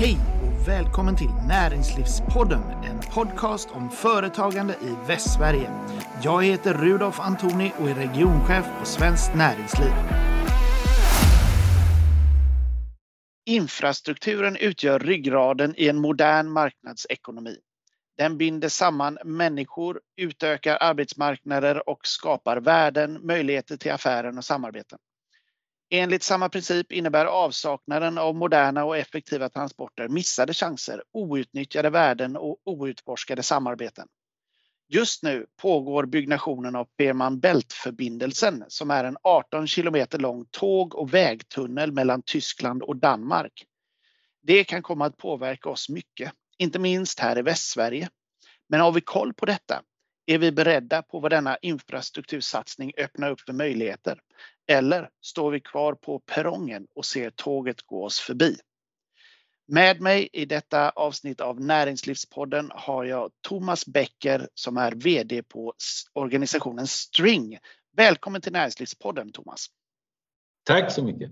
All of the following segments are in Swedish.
Hej och välkommen till Näringslivspodden, en podcast om företagande i Västsverige. Jag heter Rudolf Antoni och är regionchef på Svenskt Näringsliv. Infrastrukturen utgör ryggraden i en modern marknadsekonomi. Den binder samman människor, utökar arbetsmarknader och skapar värden, möjligheter till affärer och samarbeten. Enligt samma princip innebär avsaknaden av moderna och effektiva transporter missade chanser, outnyttjade värden och outforskade samarbeten. Just nu pågår byggnationen av Fehmarn Bält-förbindelsen som är en 18 kilometer lång tåg och vägtunnel mellan Tyskland och Danmark. Det kan komma att påverka oss mycket, inte minst här i Västsverige. Men har vi koll på detta? Är vi beredda på vad denna infrastruktursatsning öppnar upp för möjligheter? Eller står vi kvar på perrongen och ser tåget gå oss förbi? Med mig i detta avsnitt av Näringslivspodden har jag Thomas Becker som är VD på organisationen String. Välkommen till Näringslivspodden Thomas. Tack så mycket.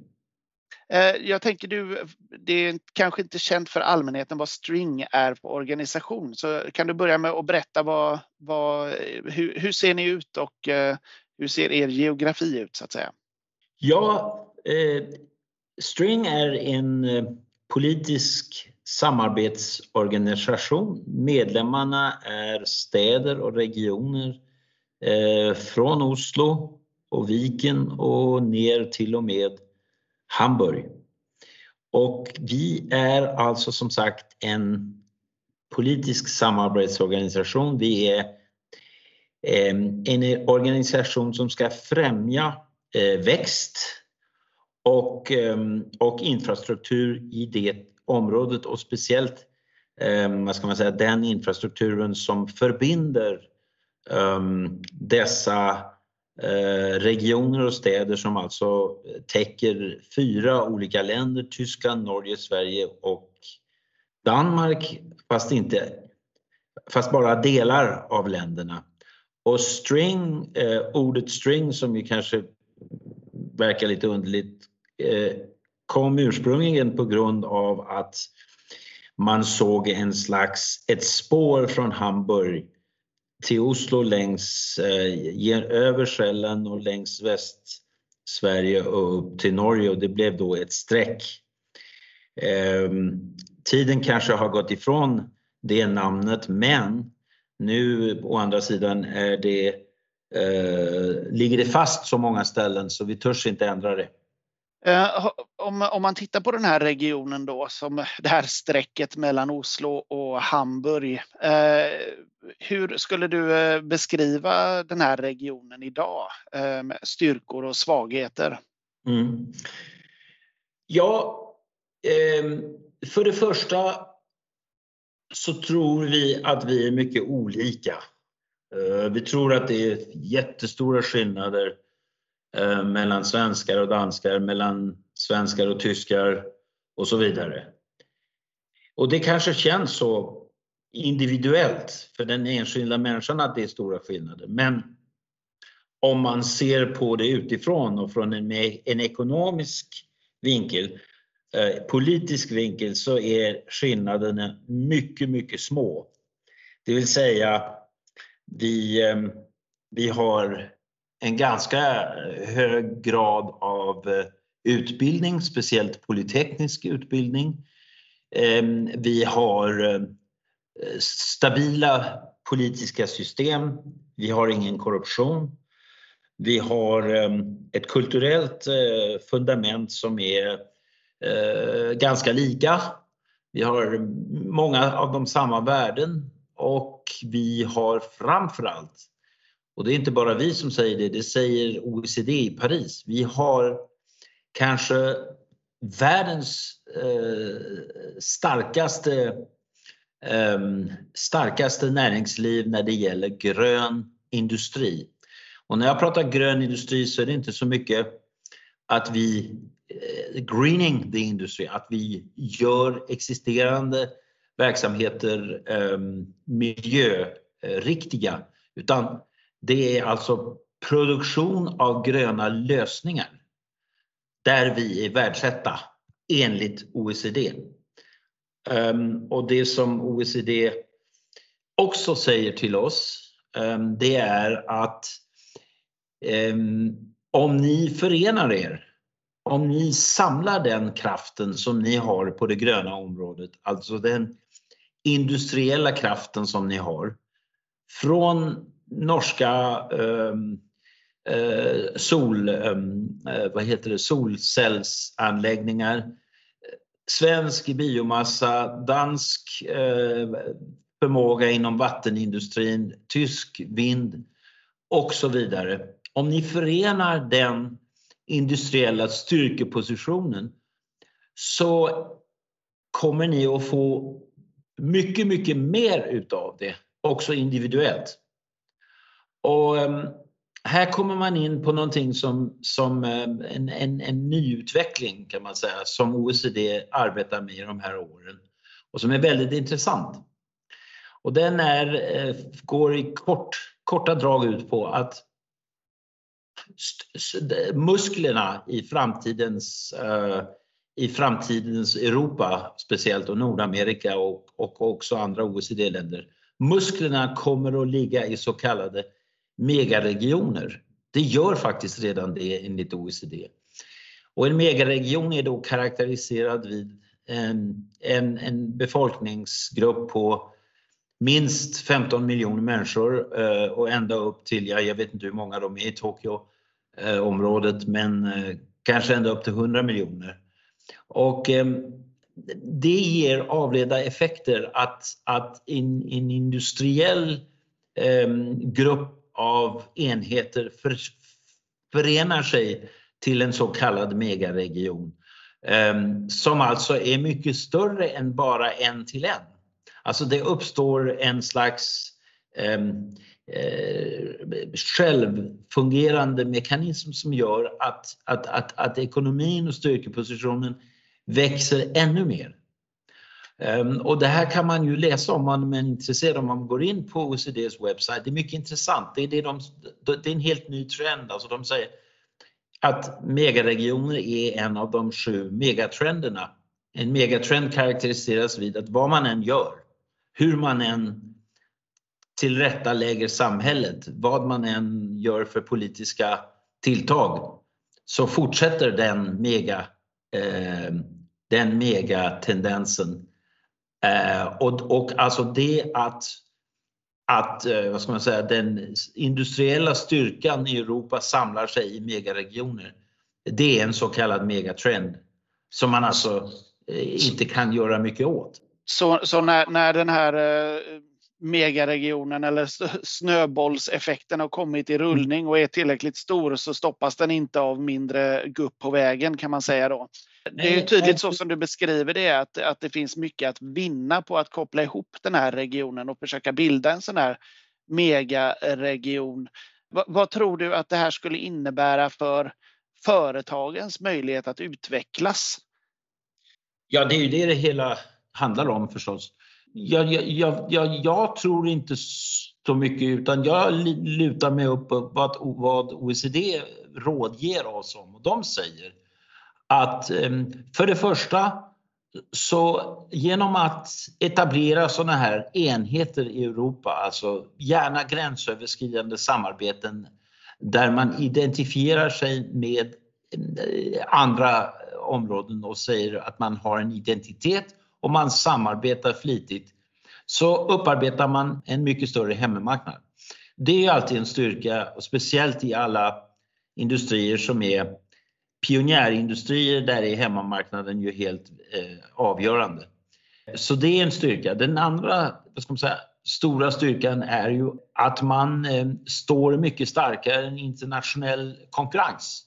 Eh, jag tänker du, det är kanske inte känt för allmänheten vad String är för organisation. Så kan du börja med att berätta vad, vad, eh, hur, hur ser ni ut och eh, hur ser er geografi ut så att säga? Ja, eh, String är en eh, politisk samarbetsorganisation. Medlemmarna är städer och regioner eh, från Oslo och Viken och ner till och med Hamburg. Och vi är alltså som sagt en politisk samarbetsorganisation. Vi är ehm, en organisation som ska främja eh, växt och, ehm, och infrastruktur i det området och speciellt ehm, vad ska man säga, den infrastrukturen som förbinder dessa Eh, regioner och städer som alltså täcker fyra olika länder, Tyskland, Norge, Sverige och Danmark, fast, inte, fast bara delar av länderna. Och string, eh, ordet string som ju kanske verkar lite underligt, eh, kom ursprungligen på grund av att man såg en slags, ett spår från Hamburg till Oslo längs, eh, över Själland och längs Västsverige och upp till Norge och det blev då ett streck. Eh, tiden kanske har gått ifrån det namnet men nu å andra sidan är det eh, ligger det fast så många ställen så vi törs inte ändra det. Eh, om, om man tittar på den här regionen då, som det här strecket mellan Oslo och Hamburg. Eh, hur skulle du eh, beskriva den här regionen idag eh, med styrkor och svagheter? Mm. Ja, eh, för det första så tror vi att vi är mycket olika. Eh, vi tror att det är jättestora skillnader eh, mellan svenskar och danskar, mellan svenskar och tyskar och så vidare. Och det kanske känns så individuellt för den enskilda människan att det är stora skillnader. Men om man ser på det utifrån och från en, en ekonomisk vinkel, eh, politisk vinkel, så är skillnaderna mycket, mycket små. Det vill säga vi, eh, vi har en ganska eh, hög grad av eh, utbildning, speciellt polyteknisk utbildning. Ehm, vi har eh, stabila politiska system. Vi har ingen korruption. Vi har ehm, ett kulturellt fundament som är ganska lika. Vi har många av de samma värden och vi har framförallt, och det är inte bara vi som säger det, det säger OECD i Paris, vi har kanske världens eh, starkaste, eh, starkaste näringsliv när det gäller grön industri. Och när jag pratar grön industri så är det inte så mycket att vi eh, greening the industry, att vi gör existerande verksamheter eh, miljöriktiga, utan det är alltså produktion av gröna lösningar där vi är världsetta enligt OECD. Ehm, och det som OECD också säger till oss, ehm, det är att ehm, om ni förenar er, om ni samlar den kraften som ni har på det gröna området, alltså den industriella kraften som ni har, från norska ehm, eh, sol, ehm, eh, vad heter det, solcellsanläggningar, svensk biomassa, dansk eh, förmåga inom vattenindustrin, tysk vind och så vidare. Om ni förenar den industriella styrkepositionen så kommer ni att få mycket, mycket mer utav det, också individuellt. Och ehm, här kommer man in på någonting som, som ehm, en, en, en nyutveckling kan man säga, som OECD arbetar med i de här åren och som är väldigt intressant. Och den är, eh, går i kort, korta drag ut på att musklerna i framtidens, uh, i framtidens Europa speciellt och Nordamerika och, och också andra OECD-länder. Musklerna kommer att ligga i så kallade megaregioner. Det gör faktiskt redan det enligt OECD. Och en megaregion är då karaktäriserad vid en, en, en befolkningsgrupp på minst 15 miljoner människor eh, och ända upp till, ja, jag vet inte hur många de är i Tokyo-området, eh, men eh, kanske ända upp till 100 miljoner. Och ehm, det ger avledda effekter att, att en, en industriell ehm, grupp av enheter för, förenar sig till en så kallad megaregion ehm, som alltså är mycket större än bara en till en. Alltså det uppstår en slags ehm, eh, självfungerande mekanism som gör att, att, att, att ekonomin och styrkepositionen växer ännu mer. Ehm, och det här kan man ju läsa om man är intresserad om man går in på OECDs webbsajt. Det är mycket intressant. Det är, det, de, det är en helt ny trend. Alltså de säger att megaregioner är en av de sju megatrenderna. En megatrend karaktäriseras vid att vad man än gör hur man än tillrättalägger samhället, vad man än gör för politiska tilltag, så fortsätter den mega, eh, den megatendensen. Eh, och, och alltså det att, att eh, vad ska man säga, den industriella styrkan i Europa samlar sig i megaregioner, det är en så kallad megatrend som man alltså eh, inte kan göra mycket åt. Så, så när, när den här eh, megaregionen eller snöbollseffekten har kommit i rullning och är tillräckligt stor så stoppas den inte av mindre gupp på vägen kan man säga då. Det är ju tydligt så som du beskriver det att, att det finns mycket att vinna på att koppla ihop den här regionen och försöka bilda en sån här megaregion. Vad, vad tror du att det här skulle innebära för företagens möjlighet att utvecklas? Ja, det är ju det det hela handlar om förstås. Jag, jag, jag, jag, tror inte så mycket utan jag lutar mig upp på vad, vad OECD rådger oss om och de säger att ehm, för det första så genom att etablera sådana här enheter i Europa, alltså gärna gränsöverskridande samarbeten där man identifierar sig med eh, andra områden och säger att man har en identitet och man samarbetar flitigt så upparbetar man en mycket större hemmamarknad. Det är alltid en styrka, speciellt i alla industrier som är pionjärindustrier, där är hemmamarknaden ju helt eh, avgörande. Så det är en styrka. Den andra vad ska man säga, stora styrkan är ju att man eh, står mycket starkare i en internationell konkurrens.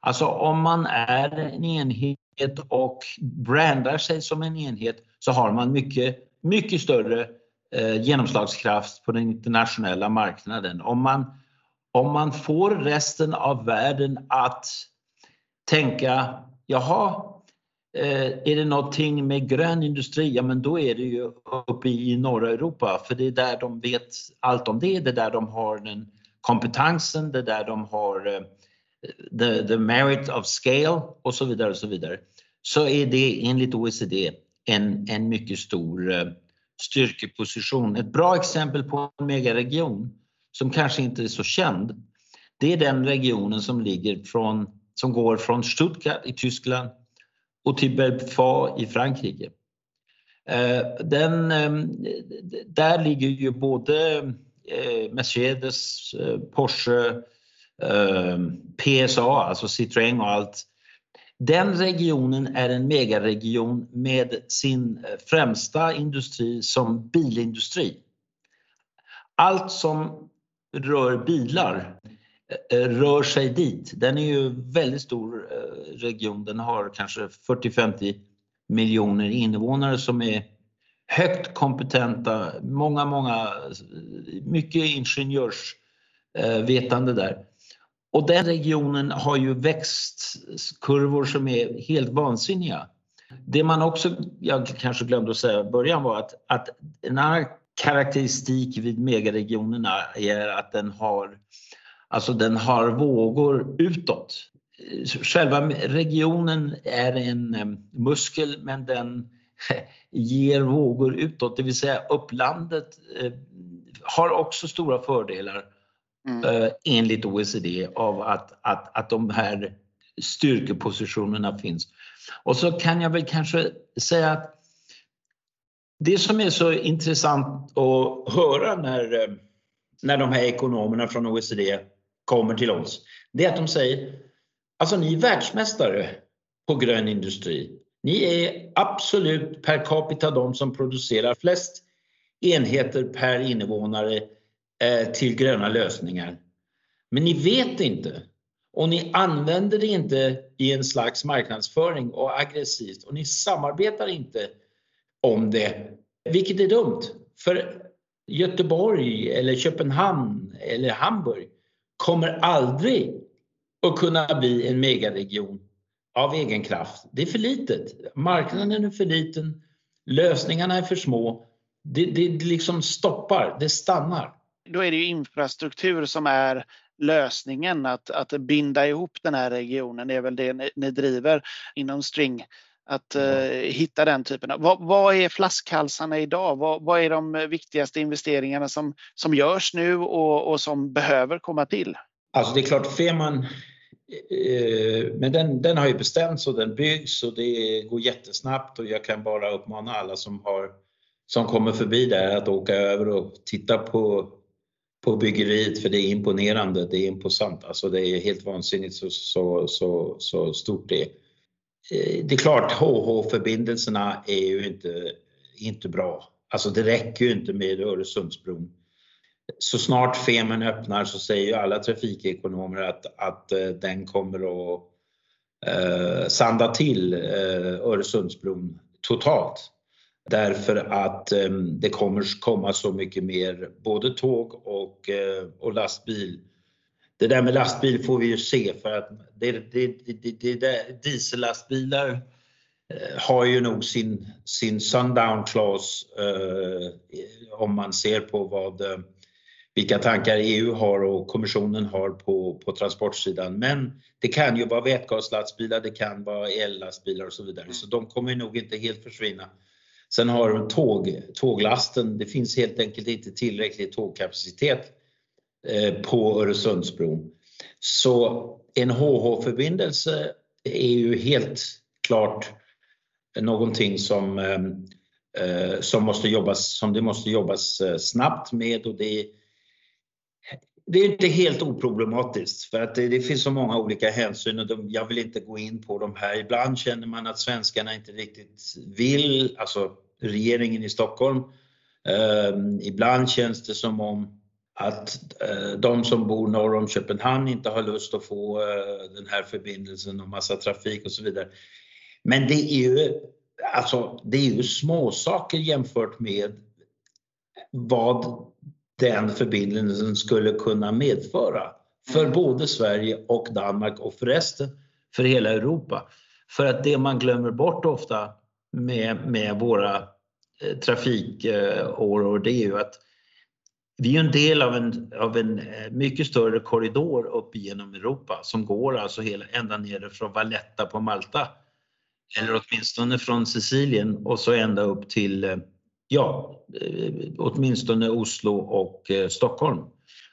Alltså om man är en enhet och brandar sig som en enhet så har man mycket, mycket större eh, genomslagskraft på den internationella marknaden. Om man, om man får resten av världen att tänka, jaha, eh, är det någonting med grön industri, ja men då är det ju uppe i norra Europa för det är där de vet allt om det, det är där de har den kompetensen, det är där de har eh, the, the merit of scale och så vidare och så vidare. Så är det enligt OECD en, en mycket stor eh, styrkeposition. Ett bra exempel på en megaregion som kanske inte är så känd, det är den regionen som ligger från, som går från Stuttgart i Tyskland och till Belfort i Frankrike. Eh, den, ehm, där ligger ju både eh, Mercedes, eh, Porsche, ehm, PSA, alltså Citroën och allt. Den regionen är en megaregion med sin främsta industri som bilindustri. Allt som rör bilar Eh, eh, rör sig dit. Den är ju väldigt stor eh, region. Den har kanske 40-50 miljoner invånare som är högt kompetenta, många, många, mycket ingenjörsvetande där. Och den regionen har ju växtkurvor som är helt vansinniga. Det man också, jag kanske glömde att säga i början var att, att en annan karaktäristik vid megaregionerna är att den har, alltså den har vågor utåt själva regionen är en muskel men den ger vågor utåt, det vill säga upplandet eh, har också stora fördelar mm. Eh, enligt OECD av att, att, att de här styrkepositionerna finns. Och så kan jag väl kanske säga att det som är så intressant att höra när, eh, när de här ekonomerna från OECD kommer till oss, det är att de säger Alltså ni är världsmästare på grön industri. Ni är absolut per capita de som producerar flest enheter per invånare eh, till gröna lösningar. Men ni vet inte och ni använder det inte i en slags marknadsföring och aggressivt och ni samarbetar inte om det, vilket är dumt. För Göteborg eller Köpenhamn eller Hamburg kommer aldrig att kunna bli en megaregion av egen kraft. Det är för litet. Marknaden är för liten. Lösningarna är för små. Det, det liksom stoppar, det stannar. Då är det ju infrastruktur som är lösningen, att, att binda ihop den här regionen. Är väl det ni, ni driver inom String att uh, hitta den typen av... Vad, vad är flaskhalsarna idag? Vad, vad, är de viktigaste investeringarna som, som görs nu och, och som behöver komma till? Alltså det är klart, Feman Eh, men den, den har ju bestämts och den byggs och det går jättesnabbt och jag kan bara uppmana alla som, har, som kommer förbi där att åka över och titta på, på byggeriet för det är imponerande, det är imposant. Alltså det är helt vansinnigt så, så, så, så stort det är. Eh, det är klart, HH-förbindelserna är ju inte, inte bra. Alltså det räcker ju inte med Öresundsbron så snart Femen öppnar så säger ju alla trafikekonomer att, att eh, den kommer att eh, sanda till eh, Öresundsbron totalt. Därför att eh, det kommer komma så mycket mer både tåg och, eh, och lastbil. Det där med lastbil får vi ju se för att det, det, det, det, diesellastbilar eh, har ju nog sin, sin sundown clause om man ser på vad vilka tankar EU har och kommissionen har på, på transportsidan. Men det kan ju vara vätgaslastbilar, det kan vara ellastbilar och så vidare. Så de kommer nog inte helt försvinna. Sen har tåg, tåglasten, det finns helt enkelt inte tillräcklig tågkapacitet eh, Eh, på Öresundsbron. Så en HH-förbindelse är ju helt klart någonting som, eh, eh, som, måste jobbas, som det måste jobbas snabbt med och det det är inte helt oproblematiskt för att det, det, finns så många olika hänsyn och de, jag vill inte gå in på de här. Ibland känner man att svenskarna inte riktigt vill, alltså regeringen i Stockholm. Um, ibland känns det som om att uh, de som bor norr om Köpenhamn inte har lust att få uh, den här förbindelsen och massa trafik och så vidare. Men det är ju, alltså, det är ju småsaker jämfört med vad den förbindelsen skulle kunna medföra för mm. både Sverige och Danmark och förresten för hela Europa. För att det man glömmer bort ofta med, med våra eh, trafikåror det är ju att vi är en del av en, av en eh, mycket större korridor upp genom Europa som går alltså hela, ända nere från Valletta på Malta eller åtminstone från Sicilien och så ända upp till, eh, ja, eh, åtminstone Oslo och Stockholm.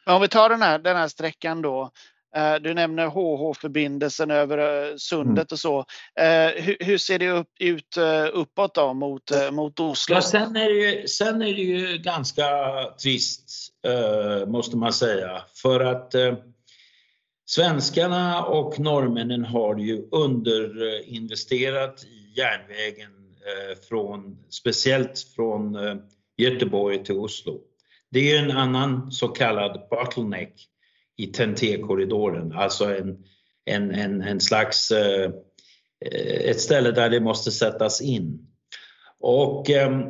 Men om vi tar den här, den här sträckan då. Eh, du nämner HH-förbindelsen över eh, sundet mm. och så. Eh, hur, ser det ut uppåt då mot, mot Oslo? Ja, sen, är det ju, sen är det ju ganska trist måste man säga. För att svenskarna och norrmännen har ju underinvesterat i järnvägen från, speciellt från Göteborg till Oslo. Det är en annan så kallad bottleneck i TEN-T-korridoren, alltså en, en, en, en slags eh, ett ställe där det måste sättas in. Och eh,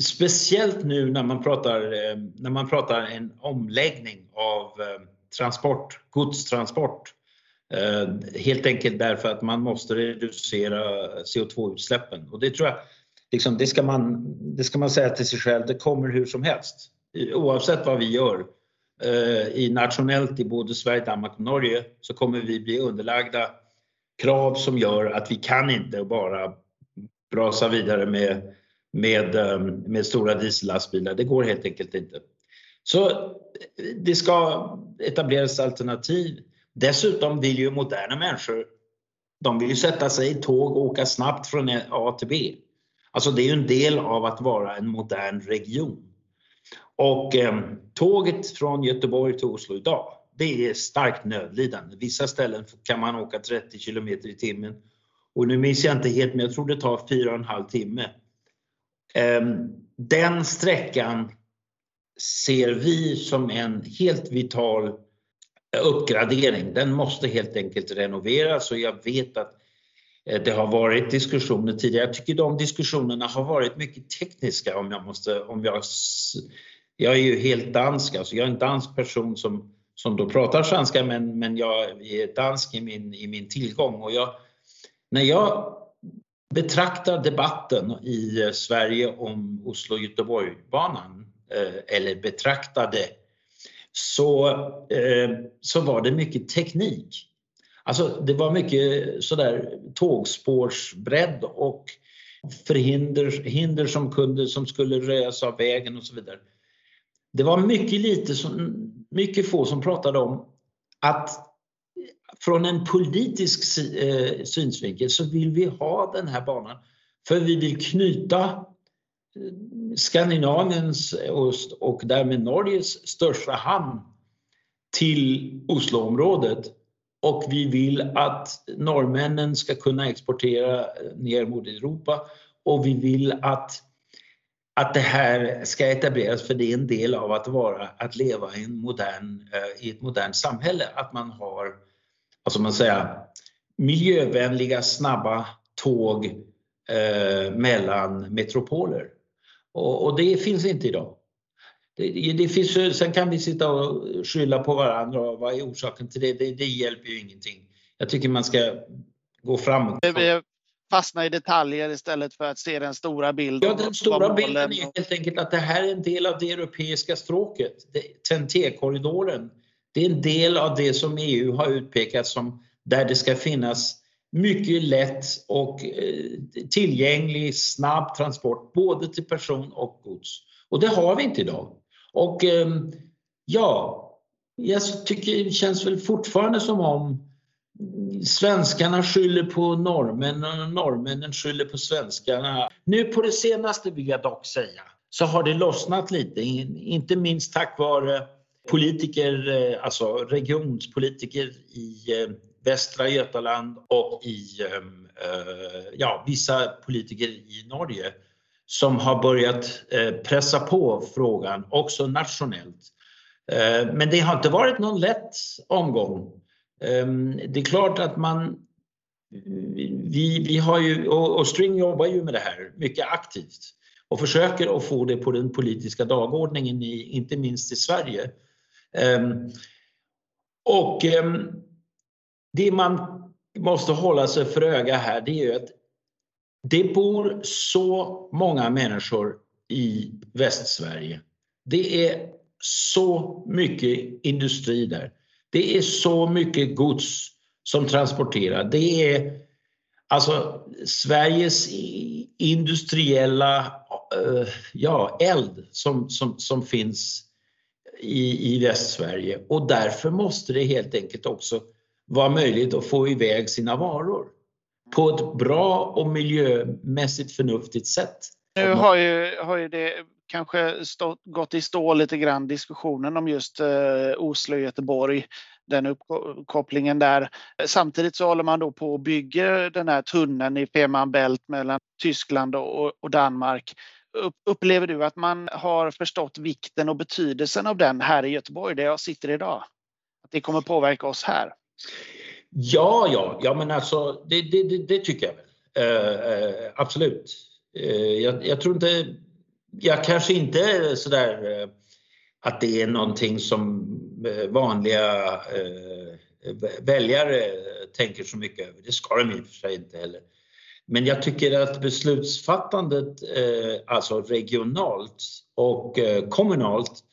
speciellt nu när man pratar, eh, när man pratar en omläggning av eh, transport, godstransport. Eh, helt enkelt därför att man måste reducera CO2-utsläppen och det tror jag liksom, det, ska man, det ska man säga till sig själv, det kommer hur som helst. Oavsett vad vi gör Eh, i nationellt i både Sverige, Danmark och Norge så kommer vi bli underlagda krav som gör att vi kan inte bara brasa vidare med, med, ehm, med stora diesellastbilar. Det går helt enkelt inte. Så eh, det ska etableras alternativ. Dessutom vill ju moderna människor, de vill ju sätta sig i tåg och åka snabbt från A till B. Alltså det är ju en del av att vara en modern region. Och eh, tåget från Göteborg till Oslo idag, det är starkt nödlidande. Vissa ställen kan man åka 30 km i timmen. Och nu minns jag inte helt, men jag tror det tar 4,5 timme. Eh, den sträckan ser vi som en helt vital uppgradering. Den måste helt enkelt renoveras och jag vet att Eh, det har varit diskussioner tidigare. Jag tycker de diskussionerna har varit mycket tekniska om jag måste, om jag, jag är ju helt dansk, alltså jag är en dansk person som, som då pratar svenska men, men jag är dansk i min, i min tillgång och jag, när jag betraktar debatten i eh, Sverige om Oslo-Göteborg-banan, eh, eller betraktade, så, så var det mycket teknik. Alltså det var mycket sådär tågspårsbredd och förhinder hinder som, kunde, som skulle röjas av vägen och så vidare. Det var mycket lite, som, mycket få som pratade om att från en politisk eh, synsvinkel så vill vi ha den här banan för vi vill knyta eh, Skandinaviens Skandinaviens och därmed Norges största hamn till Osloområdet och vi vill att norrmännen ska kunna exportera ner mot Europa och vi vill att, att det här ska etableras för det är en del av att, vara, att leva i, en modern, eh, i ett modernt samhälle. Att man har vad ska man säga, miljövänliga snabba tåg eh, mellan metropoler. Och, och det finns inte idag. Det, det finns, sen kan vi sitta och skylla på varandra och vad är orsaken till det? Det, det hjälper ju ingenting. Jag tycker man ska gå framåt. Vi fastnar i detaljer istället för att se den stora bilden. Ja, den stora bilden är helt enkelt att det här är en del av det europeiska stråket, TEN-T-korridoren. Det är en del av det som EU har utpekat som där det ska finnas mycket lätt och eh, tillgänglig snabb transport både till person och gods. Och det har vi inte idag. Och ehm, ja, jag tycker det känns väl fortfarande som om svenskarna skyller på norrmännen och norrmännen skyller på svenskarna. Nu på det senaste vill jag dock säga så har det lossnat lite, inte minst tack vare politiker, eh, alltså regionspolitiker i eh, Västra Götaland och i ehm, eh, ja, vissa politiker i Norge som har börjat eh, pressa på frågan också nationellt. Eh, men det har inte varit någon lätt omgång. Ehm, det är klart att man vi, vi har ju, och String jobbar ju med det här mycket aktivt och försöker att få det på den politiska dagordningen, i, inte minst i Sverige. Ehm, och ehm, det man måste hålla sig för öga här det är ju att det bor så många människor i Västsverige. Det är så mycket industri där. Det är så mycket gods som transporteras. Det är Alltså Sveriges industriella eh, ja, eld som, som, som finns i, i Västsverige och därför måste det helt enkelt också vara möjligt att få iväg sina varor på ett bra och miljömässigt förnuftigt sätt. Nu har ju, har ju det kanske stått, gått i stå lite grann diskussionen om just eh, Oslo Göteborg, den uppkopplingen där. Samtidigt så håller man då på och bygger den här tunneln i Fehmarn Bält mellan Tyskland och, och Danmark. Upplever du att man har förstått vikten och betydelsen av den här i Göteborg, där jag sitter idag? Att det kommer påverka oss här? Ja, ja, ja men alltså det, det, det, det tycker jag väl. Uh, uh, absolut. Uh, jag, jag, tror inte, jag kanske inte är sådär att det är någonting som vanliga väljare tänker så mycket över. Det ska de i och för sig inte heller. Men jag tycker att beslutsfattandet, alltså regionalt och kommunalt,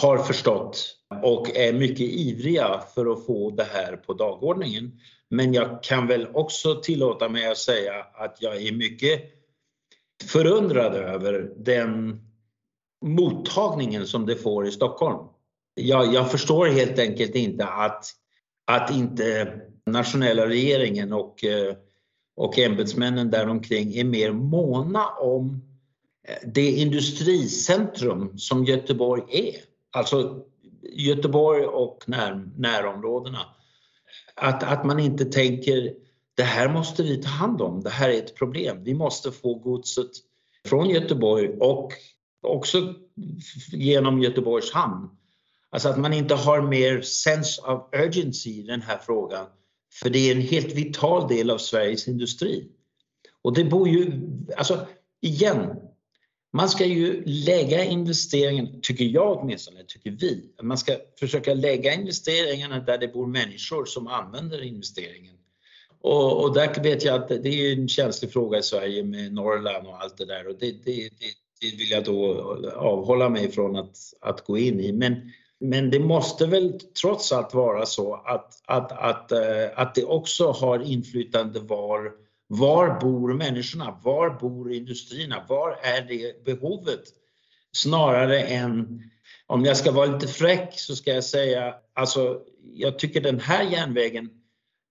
har förstått och är mycket ivriga för att få det här på dagordningen. Men jag kan väl också tillåta mig att säga att jag är mycket förundrad över den mottagningen som det får i Stockholm. Jag, jag förstår helt enkelt inte att, att inte nationella regeringen och, eh, och ämbetsmännen däromkring är mer måna om eh, det industricentrum som Göteborg är. Alltså Göteborg och när, närområdena. Att, att man inte tänker det här måste vi ta hand om, det här är ett problem. Vi måste få godset från Göteborg och också genom Göteborgs hamn. Alltså att man inte har mer sense of urgency i den här frågan. För det är en helt vital del av Sveriges industri. Och det bor ju, alltså igen, man ska ju lägga investeringen, tycker jag åtminstone, tycker vi, man ska försöka lägga investeringarna där det bor människor som använder investeringen. Och, och där vet jag att det är en känslig fråga i Sverige med Norrland och allt det där och det, det, det, det vill jag då avhålla mig från att, att gå in i. Men, men det måste väl trots allt vara så att, att, att, eh, att det också har inflytande var var bor människorna? Var bor industrierna? Var är det behovet? Snarare än, om jag ska vara lite fräck så ska jag säga, alltså jag tycker den här järnvägen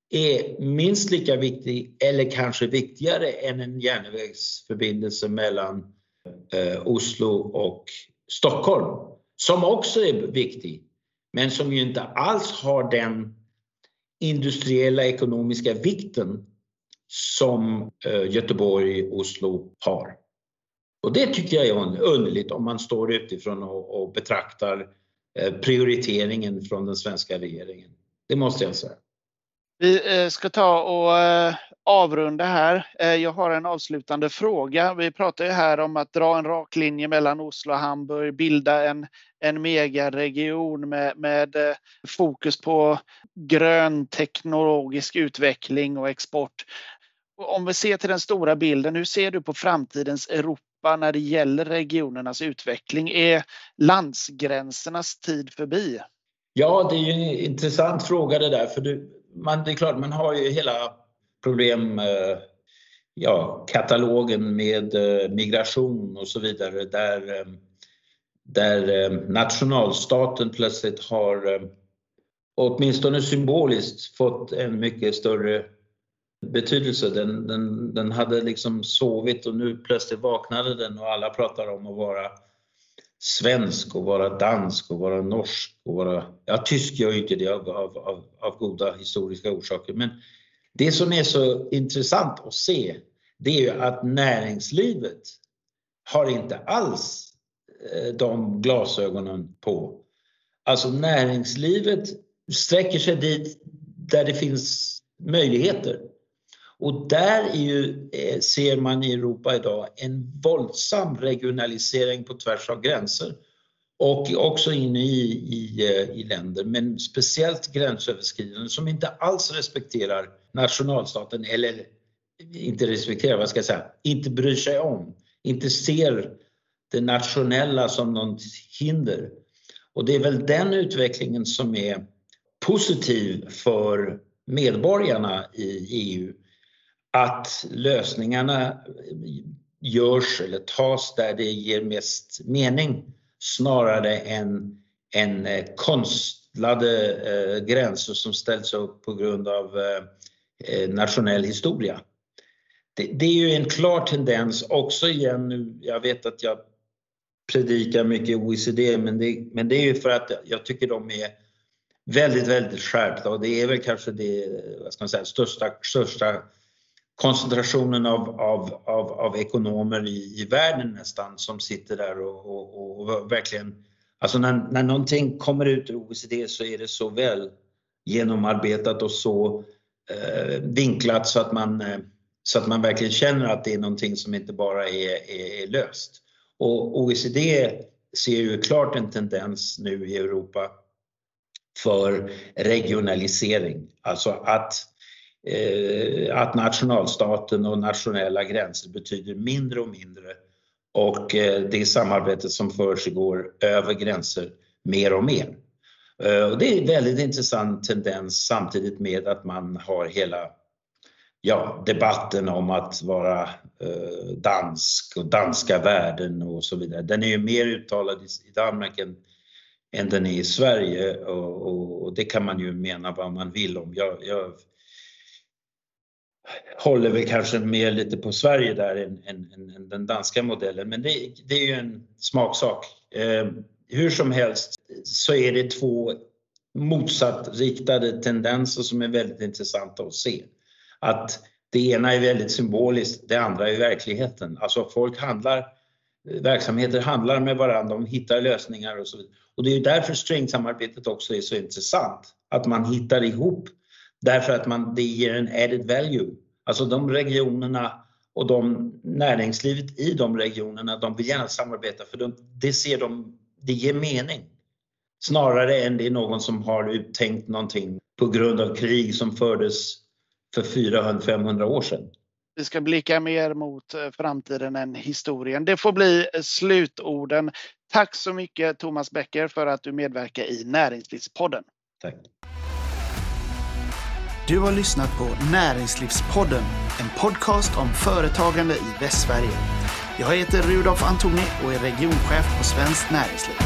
är minst lika viktig eller kanske viktigare än en järnvägsförbindelse mellan eh, Oslo och Stockholm, som också är viktig, men som ju inte alls har den industriella ekonomiska vikten som eh, Göteborg och Oslo har. Och det tycker jag är underligt om man står utifrån och, och betraktar eh, prioriteringen från den svenska regeringen. Det måste jag säga. Vi eh, ska ta och avrunda här. Jag har en avslutande fråga. Vi pratar ju här om att dra en rak linje mellan Oslo och Hamburg, bilda en, en megaregion med, med fokus på grön teknologisk utveckling och export om vi ser till den stora bilden, hur ser du på framtidens Europa när det gäller regionernas utveckling? Är landsgränsernas tid förbi? Ja, det är ju en intressant fråga det där, för det, man, det är klart, man har ju hela problem, eh, ja, katalogen med eh, migration och så vidare där, eh, där nationalstaten plötsligt har åtminstone symboliskt fått en mycket större betydelse. Den, den, den hade liksom sovit och nu plötsligt vaknade den och alla pratar om att vara svensk och vara dansk och vara norsk och vara... Ja, tysk gör ju inte det av, av, av, av goda historiska orsaker. Men det som är så intressant att se det är ju att näringslivet har inte alls eh, de glasögonen på. Alltså näringslivet sträcker sig dit där det finns möjligheter. Och där ju, eh, ser man i Europa idag en våldsam regionalisering på tvärs av gränser och också inne i, i, eh, i länder, men speciellt gränsöverskridande som inte alls respekterar nationalstaten eller inte respekterar, vad ska jag säga, inte bryr sig om, inte ser det nationella som något hinder. Och det är väl den utvecklingen som är positiv för medborgarna i EU att lösningarna görs eller tas där det ger mest mening snarare än, än eh, konstlade eh, gränser som ställs upp på grund av eh, eh, nationell historia. Det, det, är ju en klar tendens också igen nu, jag vet att jag predikar mycket OECD men det, men det är ju för att jag tycker de är väldigt, väldigt skärpta och det är väl kanske det vad ska man säga, största, största koncentrationen av, av, av, av ekonomer i, i världen nästan som sitter där och, och, och verkligen, alltså när, när någonting kommer ut ur OECD så är det så väl genomarbetat och så eh, vinklat så att, man, eh, så att man verkligen känner att det är någonting som inte bara är, är, är löst. Och OECD ser ju klart en tendens nu i Europa för regionalisering, alltså att Eh, Eh, att nationalstaten och nationella gränser betyder mindre och mindre och eh, det samarbetet som försiggår över gränser mer och mer. Eh, och det är en väldigt intressant tendens samtidigt med att man har hela ja, debatten om att vara dansk och danska värden och så vidare. Den är ju mer uttalad i Danmark än, än den är i Sverige och, och, och, det kan man ju mena vad man vill om. Jag, jag håller väl kanske mer lite på Sverige där än, än, än den danska modellen. Men det, det, är ju en smaksak. Eh, hur som helst så är det två motsatt tendenser som är väldigt intressanta att se. Att det ena är väldigt symboliskt, det andra är verkligheten. Alltså folk handlar, verksamheter handlar med varandra, de hittar lösningar och så vidare. Och det är därför stringsamarbetet också är så intressant. Att man hittar ihop Därför att man, det ger en added value. Alltså de regionerna och de näringslivet i de regionerna, de vill gärna samarbeta för de, det ser de, det ger mening. Snarare än det är någon som har uttänkt någonting på grund av krig som fördes för 400-500 år sedan. Vi ska blicka mer mot eh, framtiden än historien. Det får bli slutorden. Tack så mycket Thomas Becker för att du medverkar i Näringslivspodden. Tack. Du har lyssnat på Näringslivspodden, en podcast om företagande i Västsverige. Jag heter Rudolf Antoni och är regionchef på Svenskt Näringsliv.